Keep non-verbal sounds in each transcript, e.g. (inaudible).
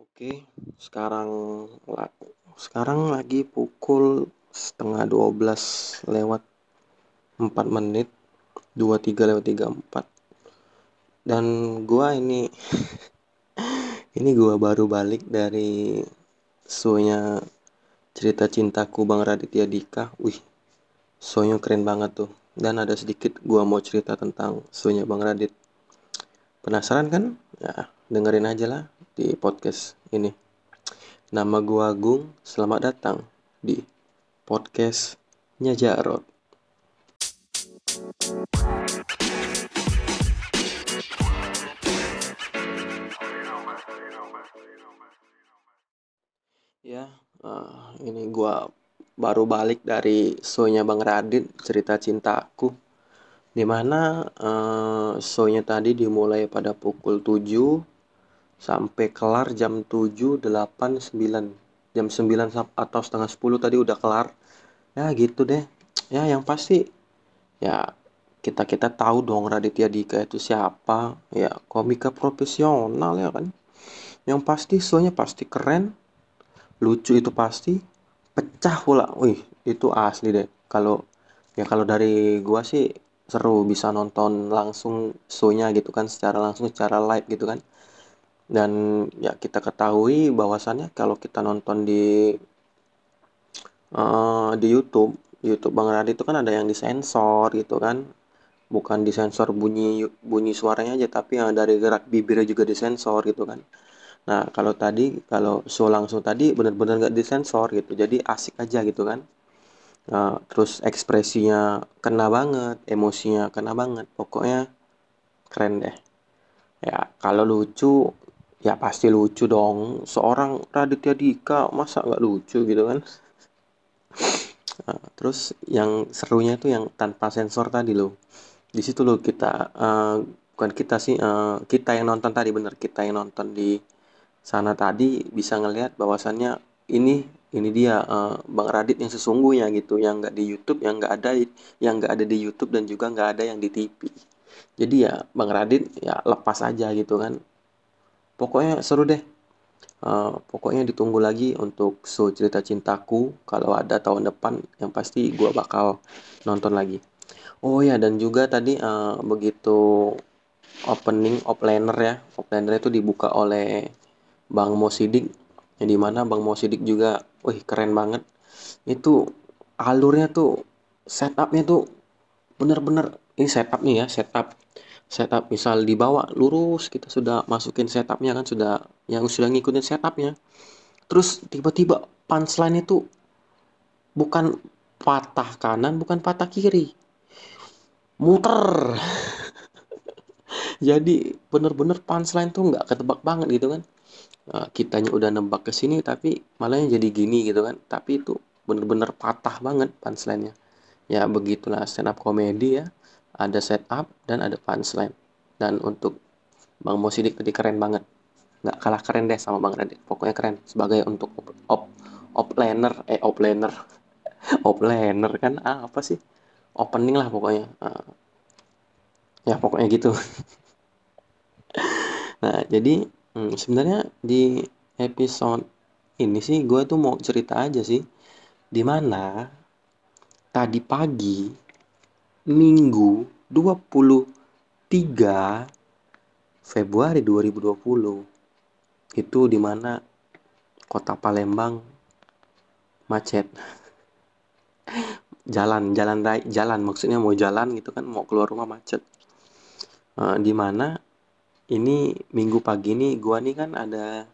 Oke, sekarang sekarang lagi pukul setengah 12 lewat 4 menit 23 lewat 34 dan gua ini (laughs) ini gua baru balik dari shownya cerita cintaku Bang Raditya Dika. Wih shownya keren banget tuh. Dan ada sedikit gua mau cerita tentang shownya Bang Radit. Penasaran kan? Ya dengerin aja lah di podcast ini. Nama gua Agung, selamat datang di podcastnya Jarot. Ya, uh, ini gua baru balik dari shownya Bang Radit cerita cintaku di mana uh, shownya tadi dimulai pada pukul 7 sampai kelar jam 7, 8, 9 jam 9 atau setengah 10 tadi udah kelar. Ya gitu deh. Ya yang pasti ya kita kita tahu dong Raditya Dika itu siapa. Ya komika profesional ya kan? Yang pasti soalnya pasti keren. Lucu itu pasti pecah pula. Wih itu asli deh. Kalau ya kalau dari gua sih seru bisa nonton langsung show-nya gitu kan secara langsung secara live gitu kan dan ya kita ketahui bahwasannya kalau kita nonton di uh, di YouTube YouTube Bang Radit itu kan ada yang disensor gitu kan. Bukan disensor bunyi bunyi suaranya aja tapi yang dari gerak bibirnya juga disensor gitu kan. Nah kalau tadi kalau show langsung tadi benar-benar nggak disensor gitu jadi asik aja gitu kan. Uh, terus ekspresinya kena banget emosinya kena banget pokoknya keren deh. Ya kalau lucu ya pasti lucu dong. Seorang Raditya Dika masa nggak lucu gitu kan? Nah, terus yang serunya itu yang tanpa sensor tadi loh. Di situ loh kita uh, bukan kita sih uh, kita yang nonton tadi bener. Kita yang nonton di sana tadi bisa ngelihat bahwasannya ini ini dia uh, Bang Radit yang sesungguhnya gitu. Yang nggak di YouTube yang nggak ada yang nggak ada di YouTube dan juga nggak ada yang di TV jadi ya Bang Radit ya lepas aja gitu kan pokoknya seru deh. Uh, pokoknya ditunggu lagi untuk show cerita cintaku. Kalau ada tahun depan yang pasti gue bakal nonton lagi. Oh ya dan juga tadi uh, begitu opening offliner ya. Offliner itu dibuka oleh Bang Mosidik yang di mana Bang Mosidik juga wih keren banget. Itu alurnya tuh setupnya tuh bener-bener ini setup nih ya setup setup misal dibawa lurus kita sudah masukin setupnya kan sudah yang sudah ngikutin setupnya. Terus tiba-tiba punchline itu bukan patah kanan bukan patah kiri. Muter. (laughs) Jadi bener-bener punchline tuh nggak ketebak banget gitu kan. Nah, kitanya udah nembak ke sini tapi malah jadi gini gitu kan. Tapi itu bener-bener patah banget punchline-nya. Ya begitulah stand up komedi ya ada setup dan ada punchline. Dan untuk Bang Mosidik tadi keren banget. Nggak kalah keren deh sama Bang Radit. Pokoknya keren. Sebagai untuk op op, op laner eh op laner (laughs) op laner kan ah, apa sih? Opening lah pokoknya. Uh, ya pokoknya gitu. (laughs) Nah jadi hmm, sebenarnya di episode ini sih gue tuh mau cerita aja sih. Di mana tadi pagi Minggu 23 Februari 2020 itu di mana kota Palembang macet. (laughs) Jalan jalan jalan. Maksudnya mau jalan gitu kan mau keluar rumah macet. Uh, di mana ini minggu pagi nih gua nih kan ada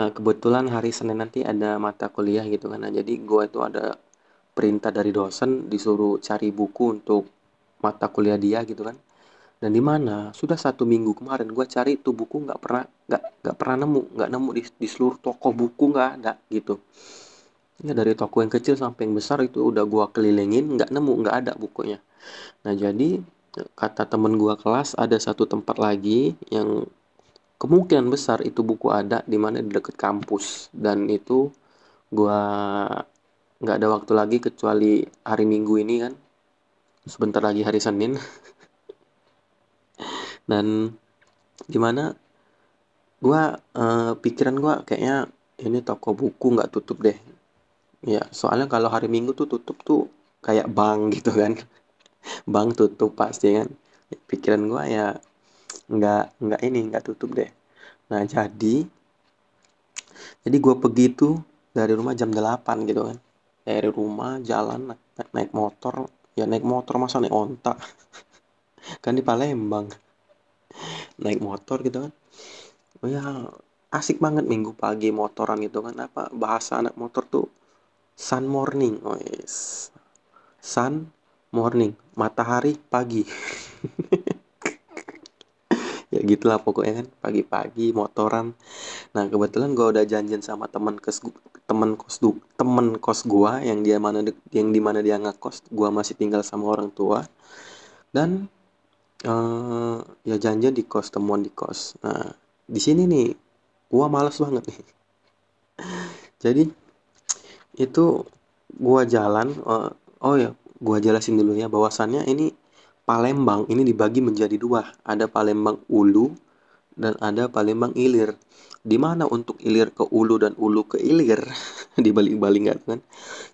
uh, kebetulan hari Senin nanti ada mata kuliah gitu kan. Nah, jadi gua itu ada perintah dari dosen disuruh cari buku untuk mata kuliah dia gitu kan. Dan di mana? Sudah satu minggu kemarin gue cari tuh buku nggak pernah nggak nggak pernah nemu nggak nemu di, di seluruh toko buku nggak ada gitu. Ya dari toko yang kecil sampai yang besar itu udah gue kelilingin nggak nemu nggak ada bukunya. Nah jadi kata temen gue kelas ada satu tempat lagi yang kemungkinan besar itu buku ada di mana di dekat kampus. Dan itu gue nggak ada waktu lagi kecuali hari minggu ini kan? Sebentar lagi hari senin. (laughs) Dan gimana? Gua uh, pikiran gua kayaknya ini toko buku nggak tutup deh. Ya soalnya kalau hari Minggu tuh tutup tuh kayak bank (laughs) gitu kan. Bank tutup pasti kan? Pikiran gua ya nggak nggak ini nggak tutup deh. Nah jadi jadi gue pergi tuh dari rumah jam 8 gitu kan dari rumah jalan naik, naik motor. Ya naik motor masa naik ontak (laughs) kan di Palembang. Naik motor gitu kan. Oh ya asik banget minggu pagi motoran gitu kan. Apa bahasa anak motor tuh sun morning. Oh yes. Sun morning. Matahari pagi. (laughs) Ya gitulah pokoknya kan. Pagi-pagi motoran. Nah kebetulan gue udah janjian sama teman kos teman kos du teman kos gue yang dia mana yang di mana dia ngekos gue masih tinggal sama orang tua. Dan uh, ya janjian di kos temuan di kos. Nah di sini nih gue males banget nih. (laughs) Jadi itu gue jalan uh, oh ya gue jelasin dulu ya bahwasannya ini Palembang ini dibagi menjadi dua, ada Palembang Ulu dan ada Palembang Ilir. Di mana untuk ilir ke Ulu dan Ulu ke Ilir (laughs) dibalik-balik kan?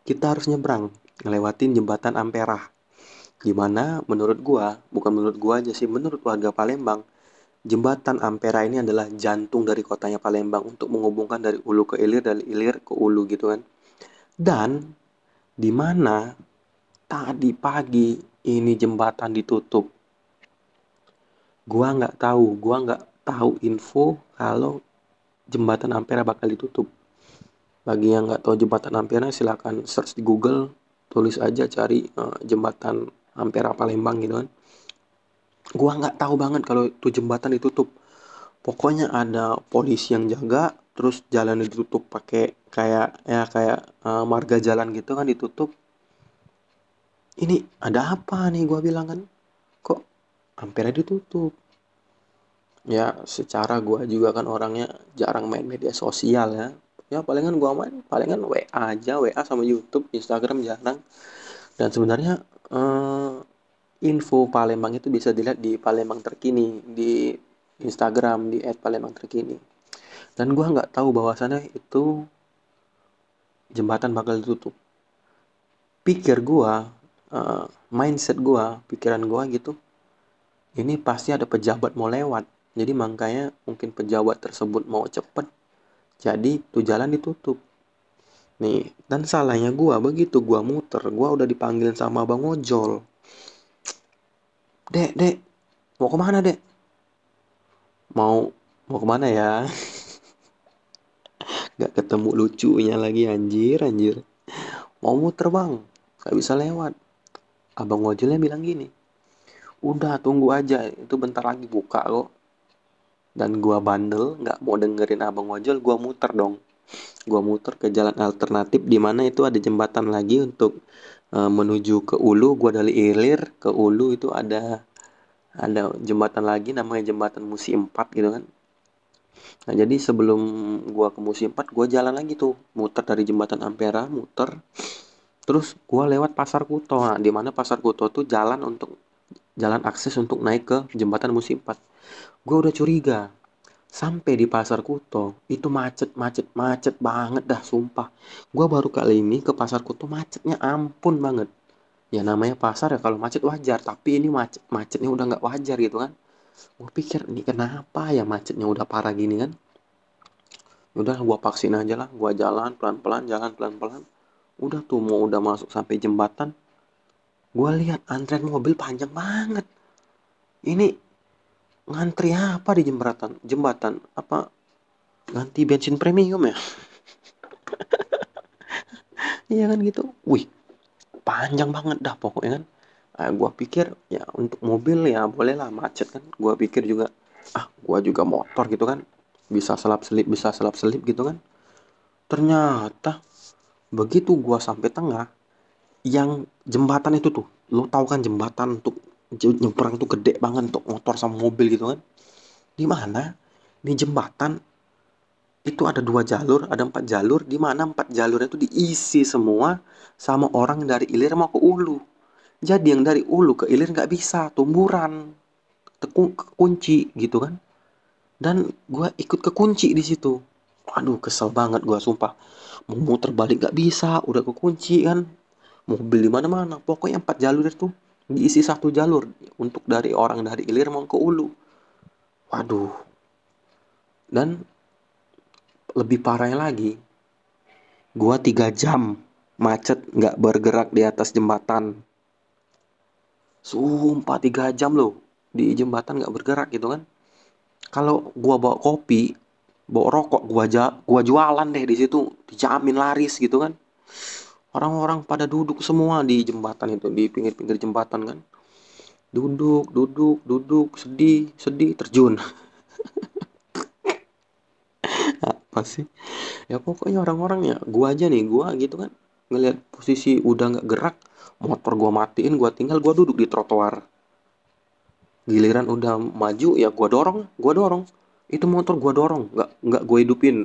Kita harus nyebrang ngelewatin jembatan Ampera. Di mana menurut gua, bukan menurut gua aja sih, menurut warga Palembang, jembatan Ampera ini adalah jantung dari kotanya Palembang untuk menghubungkan dari Ulu ke Ilir dan Ilir ke Ulu gitu kan. Dan di mana tadi pagi ini jembatan ditutup. Gua nggak tahu, gua nggak tahu info kalau jembatan Ampera bakal ditutup. Bagi yang nggak tahu jembatan Ampera silahkan search di Google, tulis aja cari uh, jembatan Ampera Palembang gitu kan. Gua nggak tahu banget kalau itu jembatan ditutup. Pokoknya ada polisi yang jaga, terus jalan ditutup pakai kayak ya kayak uh, marga jalan gitu kan ditutup ini ada apa nih gue bilang kan kok hampir ditutup ya secara gue juga kan orangnya jarang main media sosial ya. Ya palingan gue main palingan WA aja WA sama YouTube Instagram jarang. Dan sebenarnya eh, info Palembang itu bisa dilihat di Palembang terkini di Instagram di @palembang terkini. Dan gue nggak tahu bahwasannya itu jembatan bakal ditutup. Pikir gue uh, mindset gue pikiran gue gitu ini pasti ada pejabat mau lewat jadi makanya mungkin pejabat tersebut mau cepet jadi tuh jalan ditutup. Nih dan salahnya gue begitu gue muter gue udah dipanggil sama bang ojol. Dek dek mau ke mana dek? Mau mau ke mana ya? (laughs) Gak ketemu lucunya lagi anjir anjir. Mau muter bang. Gak bisa lewat. Abang ojolnya bilang gini udah tunggu aja. Itu bentar lagi buka kok dan gua bandel nggak mau dengerin abang ojol gua muter dong. Gua muter ke jalan alternatif di mana itu ada jembatan lagi untuk uh, menuju ke Ulu. Gua dari Ilir ke Ulu itu ada ada jembatan lagi namanya jembatan Musi 4 gitu kan. Nah jadi sebelum gua ke Musi 4 gua jalan lagi tuh. Muter dari jembatan Ampera muter. Terus gue lewat pasar Kuto. Nah, di mana pasar Kuto tuh jalan untuk jalan akses untuk naik ke jembatan musim 4 gue udah curiga. Sampai di pasar Kuto itu macet macet macet banget dah sumpah. Gue baru kali ini ke pasar Kuto macetnya ampun banget. Ya namanya pasar ya kalau macet wajar tapi ini macet macetnya udah nggak wajar gitu kan. Gue pikir ini kenapa ya macetnya udah parah gini kan? Udah gue vaksin aja lah gue jalan pelan pelan jalan pelan pelan udah tuh mau udah masuk sampai jembatan gue lihat antrian mobil panjang banget. Ini ngantri apa di jembatan? Jembatan apa? Ganti bensin premium ya? (laughs) Iya kan gitu. Wih panjang banget dah pokoknya kan. Nah, gue pikir ya untuk mobil ya boleh lah macet kan. Gue pikir juga ah gue juga motor gitu kan. Bisa selap selip bisa selap selip gitu kan. Ternyata begitu gua sampai tengah yang jembatan itu tuh lo tau kan jembatan untuk nyebrang tuh gede banget untuk motor sama mobil gitu kan? Di mana? Di jembatan itu ada dua jalur ada empat jalur di mana empat jalur itu diisi semua sama orang dari ilir mau ke ulu. Jadi yang dari ulu ke ilir nggak bisa tumburan tekun kunci gitu kan? Dan gue ikut kekunci di situ. Aduh kesel banget gue sumpah. Mau muter balik gak bisa udah kekunci kan mobil di mana mana pokoknya empat jalur itu diisi satu jalur untuk dari orang dari ilir mau ke ulu. Waduh. Dan lebih parahnya lagi gua tiga jam macet nggak bergerak di atas jembatan. Sumpah tiga jam loh di jembatan nggak bergerak gitu kan. Kalau gua bawa kopi bawa rokok gua aja gua jualan deh di situ dijamin laris gitu kan orang-orang pada duduk semua di jembatan itu di pinggir-pinggir jembatan kan. Duduk duduk duduk sedih sedih terjun. (laughs) Apa sih? Ya pokoknya orang-orang ya gua aja nih gua gitu kan. Ngelihat posisi udah nggak gerak motor gua matiin gua tinggal gua duduk di trotoar. Giliran udah maju ya gua dorong gua dorong. Itu motor gua dorong nggak nggak gua hidupin.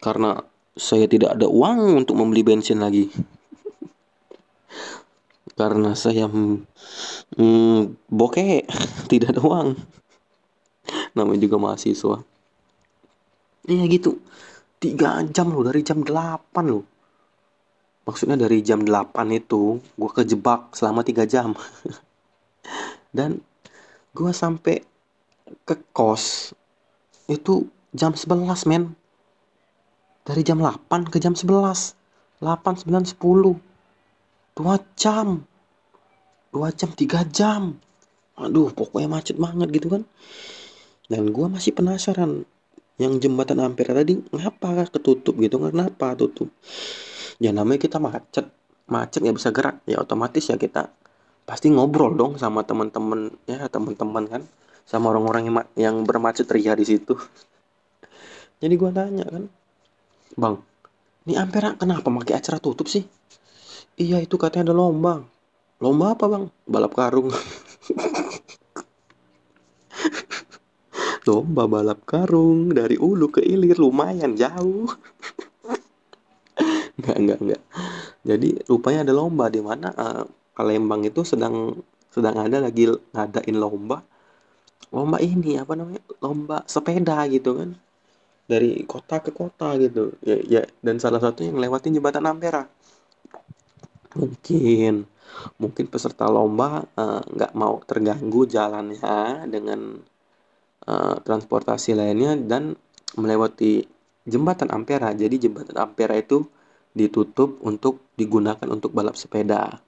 Karena saya tidak ada uang untuk membeli bensin lagi. Karena saya hmm, bokeh (laughs) tidak ada uang. Namanya juga mahasiswa. Iya gitu. Tiga jam loh dari jam 8 loh. Maksudnya dari jam 8 itu gue kejebak selama tiga jam. (laughs) Dan gue sampai ke kos itu jam 11 men dari jam 8 ke jam 11 8, 9, 10 2 jam. 2 jam 3 jam. Aduh pokoknya macet banget gitu kan. Dan gue masih penasaran yang jembatan Ampera tadi ngapa ketutup gitu? Kenapa tutup? Ya namanya kita macet. Macet nggak bisa gerak. Ya otomatis ya kita pasti ngobrol dong sama teman-teman ya teman-teman kan. Sama orang-orang yang, yang bermacet ria di situ. (laughs) Jadi gue tanya kan bang ini Ampera kenapa pakai acara tutup sih iya itu katanya ada lomba lomba apa bang balap karung lomba balap karung dari ulu ke ilir lumayan jauh Enggak, enggak, enggak. Jadi rupanya ada lomba di mana uh, Palembang itu sedang sedang ada lagi ngadain lomba. Lomba ini apa namanya? Lomba sepeda gitu kan. Dari kota ke kota gitu. Ya, ya dan salah satu yang lewatin jembatan Ampera. Mungkin mungkin peserta lomba nggak uh, mau terganggu jalannya dengan uh, transportasi lainnya dan melewati jembatan Ampera. Jadi jembatan Ampera itu ditutup untuk digunakan untuk balap sepeda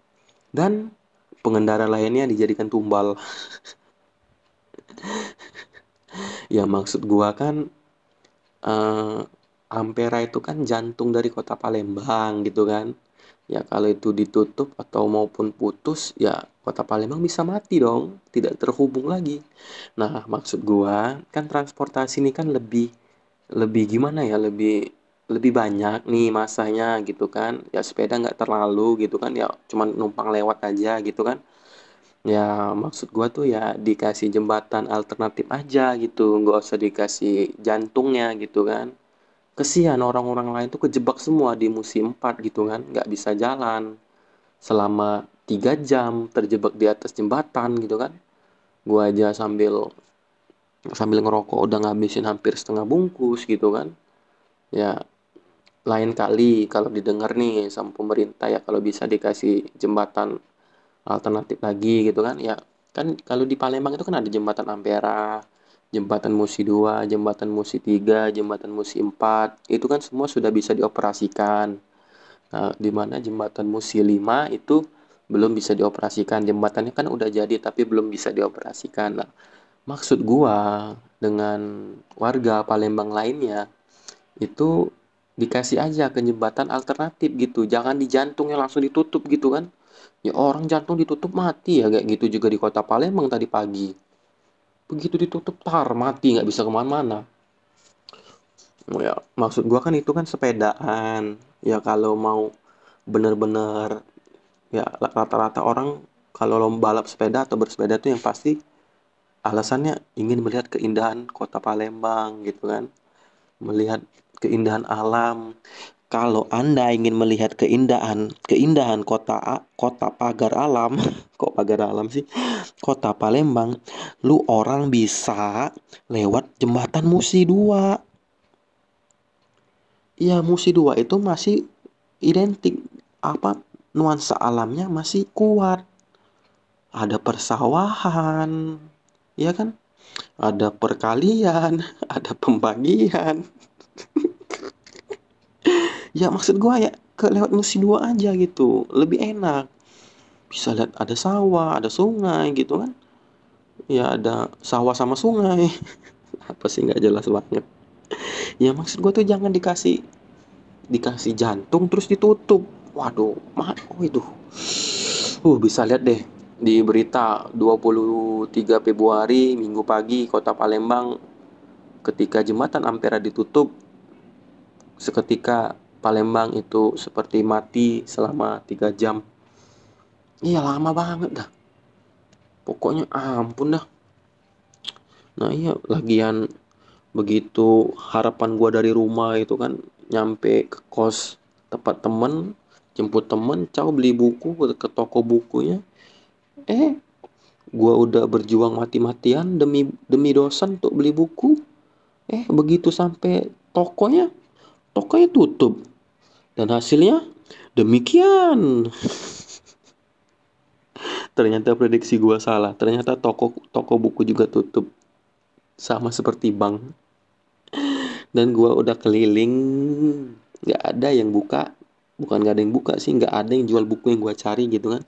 dan pengendara lainnya dijadikan tumbal (laughs) ya maksud gua kan uh, Ampera itu kan jantung dari kota Palembang gitu kan. Ya kalau itu ditutup atau maupun putus ya kota Palembang bisa mati dong tidak terhubung lagi. Nah maksud gua kan transportasi ini kan lebih lebih gimana ya lebih lebih banyak nih masanya gitu kan. Ya sepeda nggak terlalu gitu kan ya cuman numpang lewat aja gitu kan ya maksud gua tuh ya dikasih jembatan alternatif aja gitu. Nggak usah dikasih jantungnya gitu kan. Kesian orang-orang lain tuh kejebak semua di musim 4 gitu kan. Nggak bisa jalan. Selama tiga jam terjebak di atas jembatan gitu kan. Gua aja sambil sambil ngerokok udah ngabisin hampir setengah bungkus gitu kan. Ya lain kali kalau didengar nih sama pemerintah ya kalau bisa dikasih jembatan alternatif lagi gitu kan. Ya kan kalau di Palembang itu kan ada jembatan Ampera jembatan Musi 2 jembatan Musi 3 jembatan Musi 4 itu kan semua sudah bisa dioperasikan. Nah di mana jembatan Musi 5 itu belum bisa dioperasikan. Jembatannya kan udah jadi tapi belum bisa dioperasikan. Nah maksud gua dengan warga Palembang lainnya itu dikasih aja ke jembatan alternatif gitu. Jangan di jantungnya langsung ditutup gitu kan ya orang jantung ditutup mati ya kayak gitu juga di kota Palembang tadi pagi. Begitu ditutup tar mati nggak bisa ke mana-mana. Ya maksud gua kan itu kan sepedaan. Ya kalau mau bener-bener ya rata-rata orang kalau lomba balap sepeda atau bersepeda tuh yang pasti alasannya ingin melihat keindahan kota Palembang gitu kan. Melihat keindahan alam kalau Anda ingin melihat keindahan keindahan kota kota pagar alam, (laughs) kok pagar alam sih? Kota Palembang, lu orang bisa lewat jembatan Musi 2. Ya, Musi 2 itu masih identik apa nuansa alamnya masih kuat. Ada persawahan, ya kan? Ada perkalian, (laughs) ada pembagian (laughs) ya maksud gua ya ke lewat musi dua aja gitu. Lebih enak. Bisa lihat ada sawah ada sungai gitu kan. Ya ada sawah sama sungai. (laughs) Apa sih nggak jelas banget. Ya maksud gua tuh jangan dikasih dikasih jantung terus ditutup. Waduh mah oh itu. Uh bisa lihat deh di berita 23 Februari Minggu pagi Kota Palembang ketika jembatan Ampera ditutup seketika Palembang itu seperti mati selama tiga jam. Iya lama banget dah. Pokoknya ampun dah. Nah iya lagian begitu harapan gua dari rumah itu kan nyampe ke kos tempat temen jemput temen caw beli buku ke toko bukunya eh gua udah berjuang mati-matian demi demi dosen untuk beli buku eh begitu sampai tokonya tokonya tutup dan hasilnya demikian. (laughs) Ternyata prediksi gua salah. Ternyata toko toko buku juga tutup. Sama seperti bank. Dan gua udah keliling, nggak ada yang buka. Bukan nggak ada yang buka sih, nggak ada yang jual buku yang gua cari gitu kan.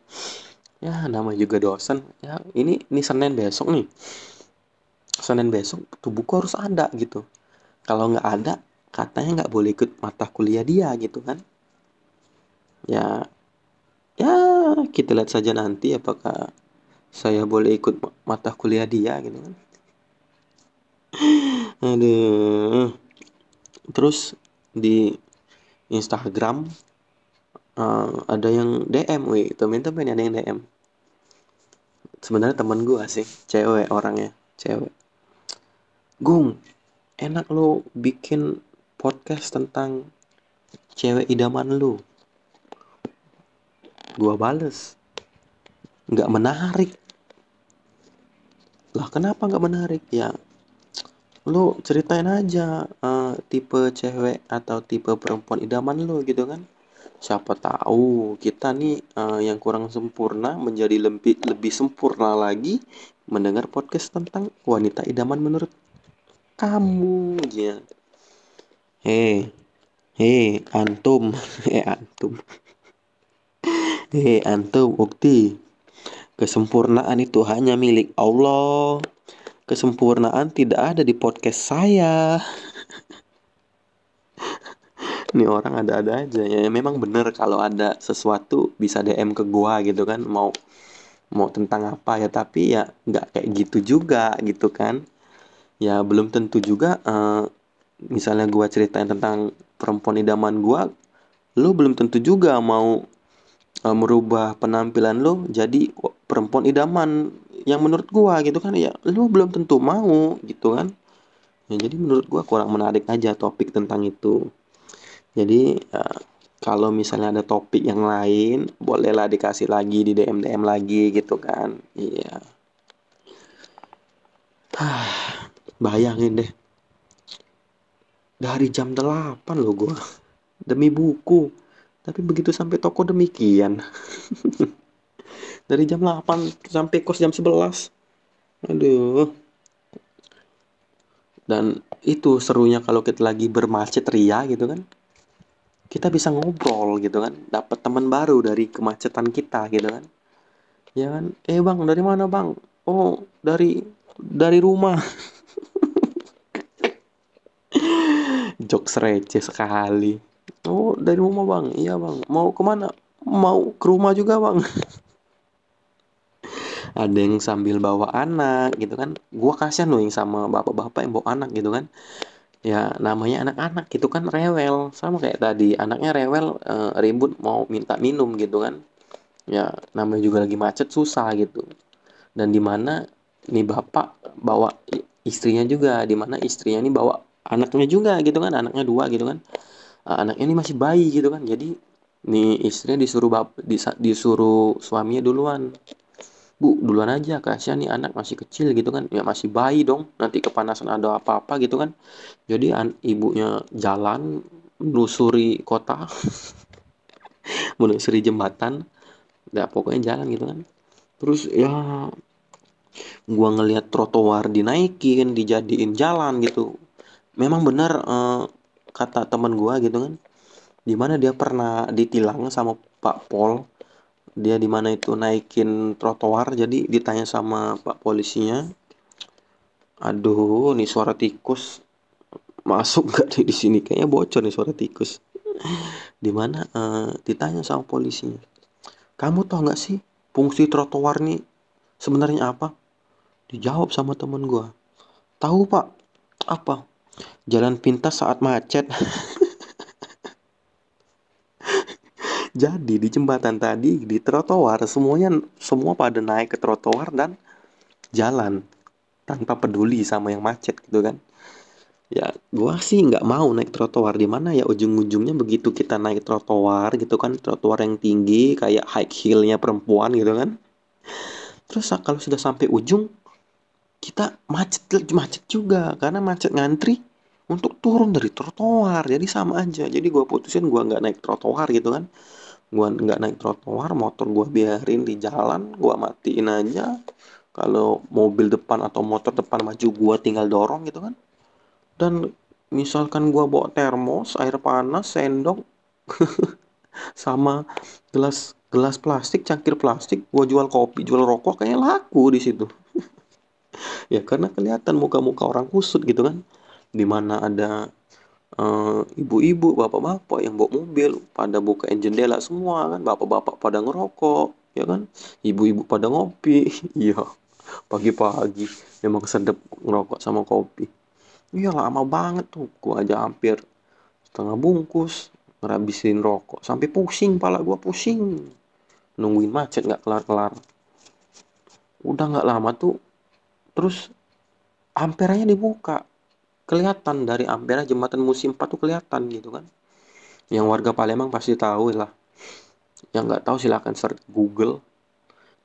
Ya, nama juga dosen. Ya, ini ini Senin besok nih. Senin besok tuh buku harus ada gitu. Kalau nggak ada, katanya nggak boleh ikut mata kuliah dia gitu kan. Ya ya kita lihat saja nanti apakah saya boleh ikut mata kuliah dia gitu kan. (laughs) Aduh. Terus di Instagram uh, ada yang DM wih temen-temen ada yang DM sebenarnya teman gue sih cewek orangnya cewek. Gung enak lo bikin podcast tentang cewek idaman lu. Gua bales. Nggak menarik. Lah kenapa nggak menarik? Ya lu ceritain aja uh, tipe cewek atau tipe perempuan idaman lu gitu kan. Siapa tahu kita nih uh, yang kurang sempurna menjadi lebih lebih sempurna lagi mendengar podcast tentang wanita idaman menurut kamu ya Hei, hei, antum, (laughs) hei antum, hei antum, ukti. Kesempurnaan itu hanya milik Allah. Kesempurnaan tidak ada di podcast saya. (laughs) Ini orang ada-ada aja ya. Memang bener kalau ada sesuatu bisa DM ke gua gitu kan. Mau mau tentang apa ya tapi ya nggak kayak gitu juga gitu kan. Ya belum tentu juga uh, misalnya gue ceritain tentang perempuan idaman gue lu belum tentu juga mau uh, merubah penampilan lu jadi perempuan idaman yang menurut gue gitu kan? Ya lu belum tentu mau gitu kan? Ya, jadi menurut gue kurang menarik aja topik tentang itu. Jadi uh, kalau misalnya ada topik yang lain bolehlah dikasih lagi di DM DM lagi gitu kan? Iya. (sighs) Bayangin deh dari jam 8 loh gue demi buku. Tapi begitu sampai toko demikian. (laughs) Dari jam 8 sampai kos jam 11 aduh. Dan itu serunya kalau kita lagi bermacet ria gitu kan. Kita bisa ngobrol gitu kan. Dapat teman baru dari kemacetan kita gitu kan. Ya kan? Eh bang dari mana bang? Oh dari dari rumah (laughs) jokes receh sekali. Oh dari rumah bang. Iya bang. Mau ke mana mau ke rumah juga bang. (laughs) Ada yang sambil bawa anak gitu kan. Gua kasihan loh yang sama bapak-bapak yang bawa anak gitu kan. Ya namanya anak-anak gitu kan rewel. Sama kayak tadi anaknya rewel e, ribut mau minta minum gitu kan. Ya namanya juga lagi macet susah gitu. Dan di mana nih bapak bawa istrinya juga di mana istrinya ini bawa anaknya juga gitu kan anaknya dua gitu kan. Anak ini masih bayi gitu kan. Jadi nih istrinya disuruh bap disuruh suaminya duluan. Bu duluan aja kasihan nih anak masih kecil gitu kan. Ya masih bayi dong. Nanti kepanasan ada apa-apa gitu kan. Jadi an ibunya jalan menelusuri kota (laughs) menelusuri jembatan. Ya pokoknya jalan gitu kan. Terus ya gua ngelihat trotoar dinaikin dijadiin jalan gitu memang benar eh, kata teman gua gitu kan di mana dia pernah ditilang sama Pak Pol dia di mana itu naikin trotoar jadi ditanya sama Pak polisinya aduh nih suara tikus masuk gak di sini? Kayaknya bocor nih suara tikus. Di mana uh, ditanya sama polisinya kamu tau nggak sih fungsi trotoar nih sebenarnya apa? Dijawab sama temen gue tahu pak. Apa jalan pintas saat macet. Jadi di jembatan tadi di trotoar semuanya semua pada naik ke trotoar dan jalan tanpa peduli sama yang macet gitu kan. Ya gua sih nggak mau naik trotoar. Di mana ya ujung-ujungnya begitu kita naik trotoar gitu kan trotoar yang tinggi kayak high heelnya perempuan gitu kan. Terus kalau sudah sampai ujung kita macet macet juga karena macet ngantri untuk turun dari trotoar. Jadi sama aja. Jadi gua putusin gua nggak naik trotoar gitu kan. Gua nggak naik trotoar motor gua biarin di jalan gua matiin aja. Kalau mobil depan atau motor depan maju gua tinggal dorong gitu kan. Dan misalkan gua bawa termos air panas sendok (laughs) sama gelas gelas plastik cangkir plastik gua jual kopi jual rokok kayaknya laku di situ ya karena kelihatan muka-muka orang kusut gitu kan. Di mana ada uh, ibu-ibu bapak-bapak yang bawa mobil pada bukain jendela semua kan. Bapak-bapak pada ngerokok ya kan. Ibu-ibu pada ngopi. (laughs) Iya pagi-pagi memang sedap ngerokok sama kopi. Iya lama banget tuh. Gua aja hampir setengah bungkus ngerabisin rokok. Sampai pusing pala gua pusing. Nungguin macet nggak kelar-kelar. Udah nggak lama tuh terus amperanya dibuka. Kelihatan dari ampera jembatan musim 4 tuh kelihatan gitu kan. Yang warga Palembang pasti tahu lah. Yang nggak tahu silahkan search Google.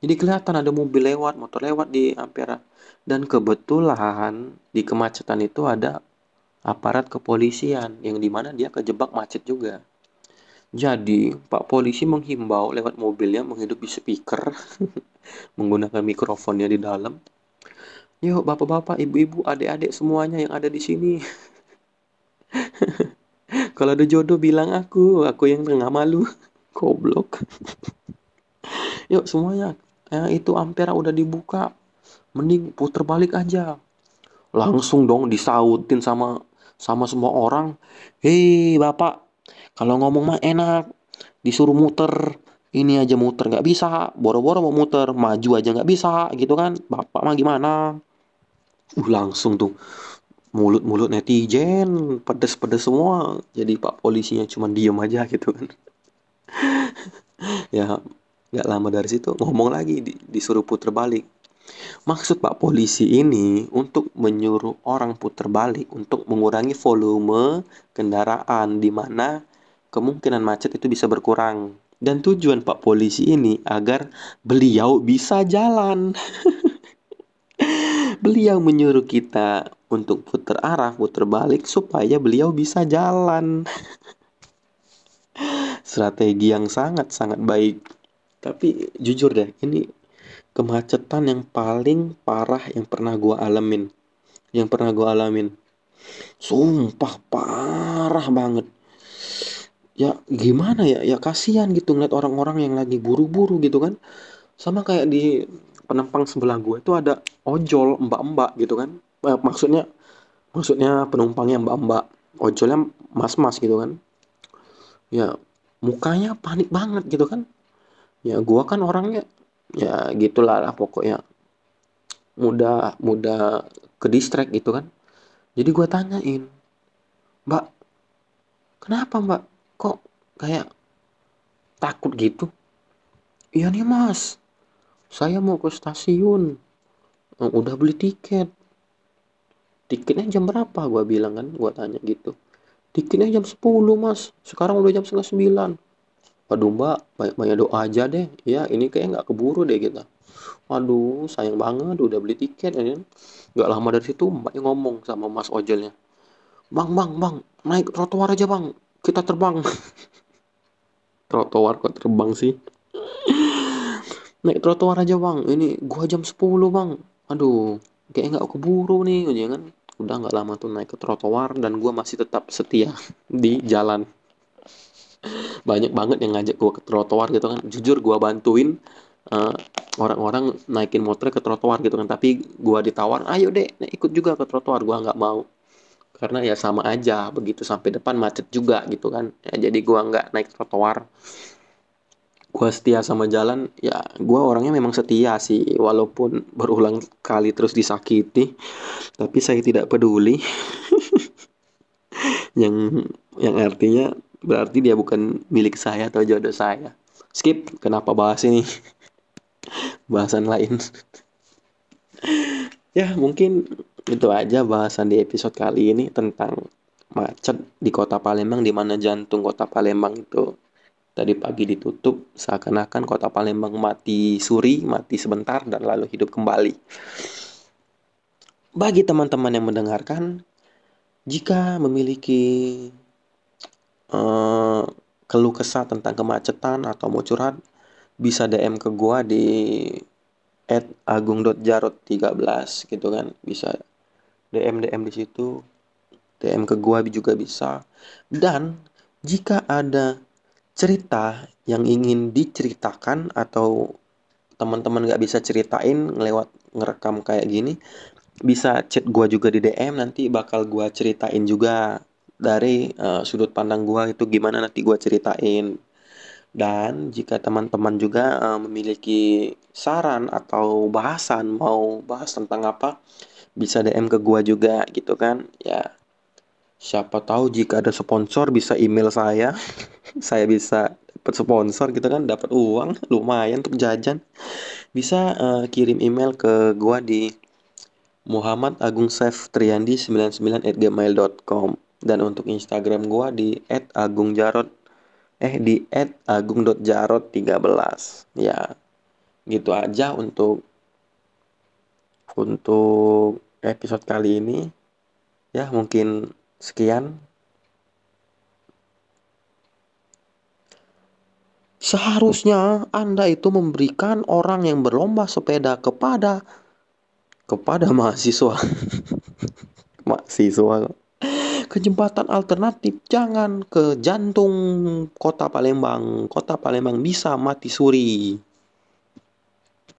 Jadi kelihatan ada mobil lewat motor lewat di ampera dan kebetulan di kemacetan itu ada aparat kepolisian yang di mana dia kejebak macet juga. Jadi Pak Polisi menghimbau lewat mobilnya menghidupi speaker (laughs) menggunakan mikrofonnya di dalam. Yuk bapak-bapak, ibu-ibu, adik-adik semuanya yang ada di sini. (laughs) Kalau ada jodoh bilang aku, aku yang tengah malu. (laughs) Goblok. (laughs) Yuk semuanya, eh, itu ampera udah dibuka. Mending puter balik aja. Langsung dong disautin sama sama semua orang. Hei bapak. Kalau ngomong mah enak. Disuruh muter. Ini aja muter. Nggak bisa. Boro-boro mau muter. Maju aja nggak bisa. Gitu kan. Bapak mah gimana uh langsung tuh mulut-mulut netizen pedes-pedes semua jadi pak polisinya cuma diem aja gitu kan (laughs) ya nggak lama dari situ ngomong lagi disuruh puter balik Maksud Pak Polisi ini untuk menyuruh orang putar balik untuk mengurangi volume kendaraan di mana kemungkinan macet itu bisa berkurang. Dan tujuan Pak Polisi ini agar beliau bisa jalan. (laughs) beliau menyuruh kita untuk putar arah, putar balik supaya beliau bisa jalan. (laughs) Strategi yang sangat-sangat baik. Tapi jujur deh, ini kemacetan yang paling parah yang pernah gue alamin. Yang pernah gue alamin. Sumpah parah banget. Ya gimana ya? Ya kasihan gitu ngeliat orang-orang yang lagi buru-buru gitu kan. Sama kayak di penumpang sebelah gue itu ada ojol mbak-mbak gitu kan. Eh, maksudnya maksudnya penumpangnya mbak-mbak. Ojolnya mas-mas gitu kan. Ya mukanya panik banget gitu kan. Ya gue kan orangnya ya gitulah lah pokoknya. Mudah mudah ke distract gitu kan. Jadi gue tanyain mbak kenapa mbak? Kok kayak takut gitu? Iya nih mas saya mau ke stasiun. Udah beli tiket. Tiketnya jam berapa? Gue bilang kan gue tanya gitu. Tiketnya jam 10 mas. Sekarang udah jam setengah 9 aduh mbak banyak-banyak doa aja deh. Ya ini kayak nggak keburu deh kita. Aduh sayang banget udah beli tiket. Ya nggak lama dari situ mbaknya ngomong sama mas ojolnya bang bang bang naik trotoar aja bang. Kita terbang. (laughs) Trotoar kok terbang sih naik trotoar aja bang. Ini gua jam 10 bang. Aduh kayak nggak keburu nih ya kan. Udah nggak lama tuh naik ke trotoar dan gua masih tetap setia (laughs) di jalan. Banyak banget yang ngajak gua ke trotoar gitu kan. Jujur gua bantuin uh, orang-orang naikin motor ke trotoar gitu kan. Tapi gua ditawar ayo deh ikut juga ke trotoar. Gua nggak mau. Karena ya sama aja begitu sampai depan macet juga gitu kan. Ya, jadi gua nggak naik trotoar gua setia sama jalan ya gua orangnya memang setia sih walaupun berulang kali terus disakiti tapi saya tidak peduli. (laughs) Yang yang artinya berarti dia bukan milik saya atau jodoh saya. Skip kenapa bahas ini? (laughs) Bahasan lain. (laughs) Ya mungkin itu aja bahasan di episode kali ini tentang macet di kota Palembang di mana jantung kota Palembang itu tadi pagi ditutup seakan-akan kota Palembang mati suri, mati sebentar dan lalu hidup kembali. Bagi teman-teman yang mendengarkan, jika memiliki uh, keluh kesah tentang kemacetan atau mau curhat, bisa DM ke gua di @agung.jarot13 gitu kan bisa DM DM di situ DM ke gua juga bisa dan jika ada cerita yang ingin diceritakan atau teman-teman nggak bisa ceritain lewat ngerekam kayak gini bisa chat gua juga di DM nanti bakal gua ceritain juga dari uh, sudut pandang gua itu gimana nanti gua ceritain. Dan jika teman-teman juga uh, memiliki saran atau bahasan mau bahas tentang apa bisa DM ke gua juga gitu kan. Ya siapa tahu jika ada sponsor bisa email saya. Saya bisa dapat sponsor gitu kan dapat uang lumayan untuk jajan. Bisa uh, kirim email ke gua di Muhammad Agung Saif Triandi 99 at dan untuk Instagram gua di @agungjarot eh di @agung.jarot13 ya gitu aja untuk untuk episode kali ini. Ya, mungkin sekian. Seharusnya Anda itu memberikan orang yang berlomba sepeda kepada kepada (laughs) mahasiswa. (laughs) mahasiswa ke jembatan alternatif jangan ke jantung kota Palembang. Kota Palembang bisa mati suri.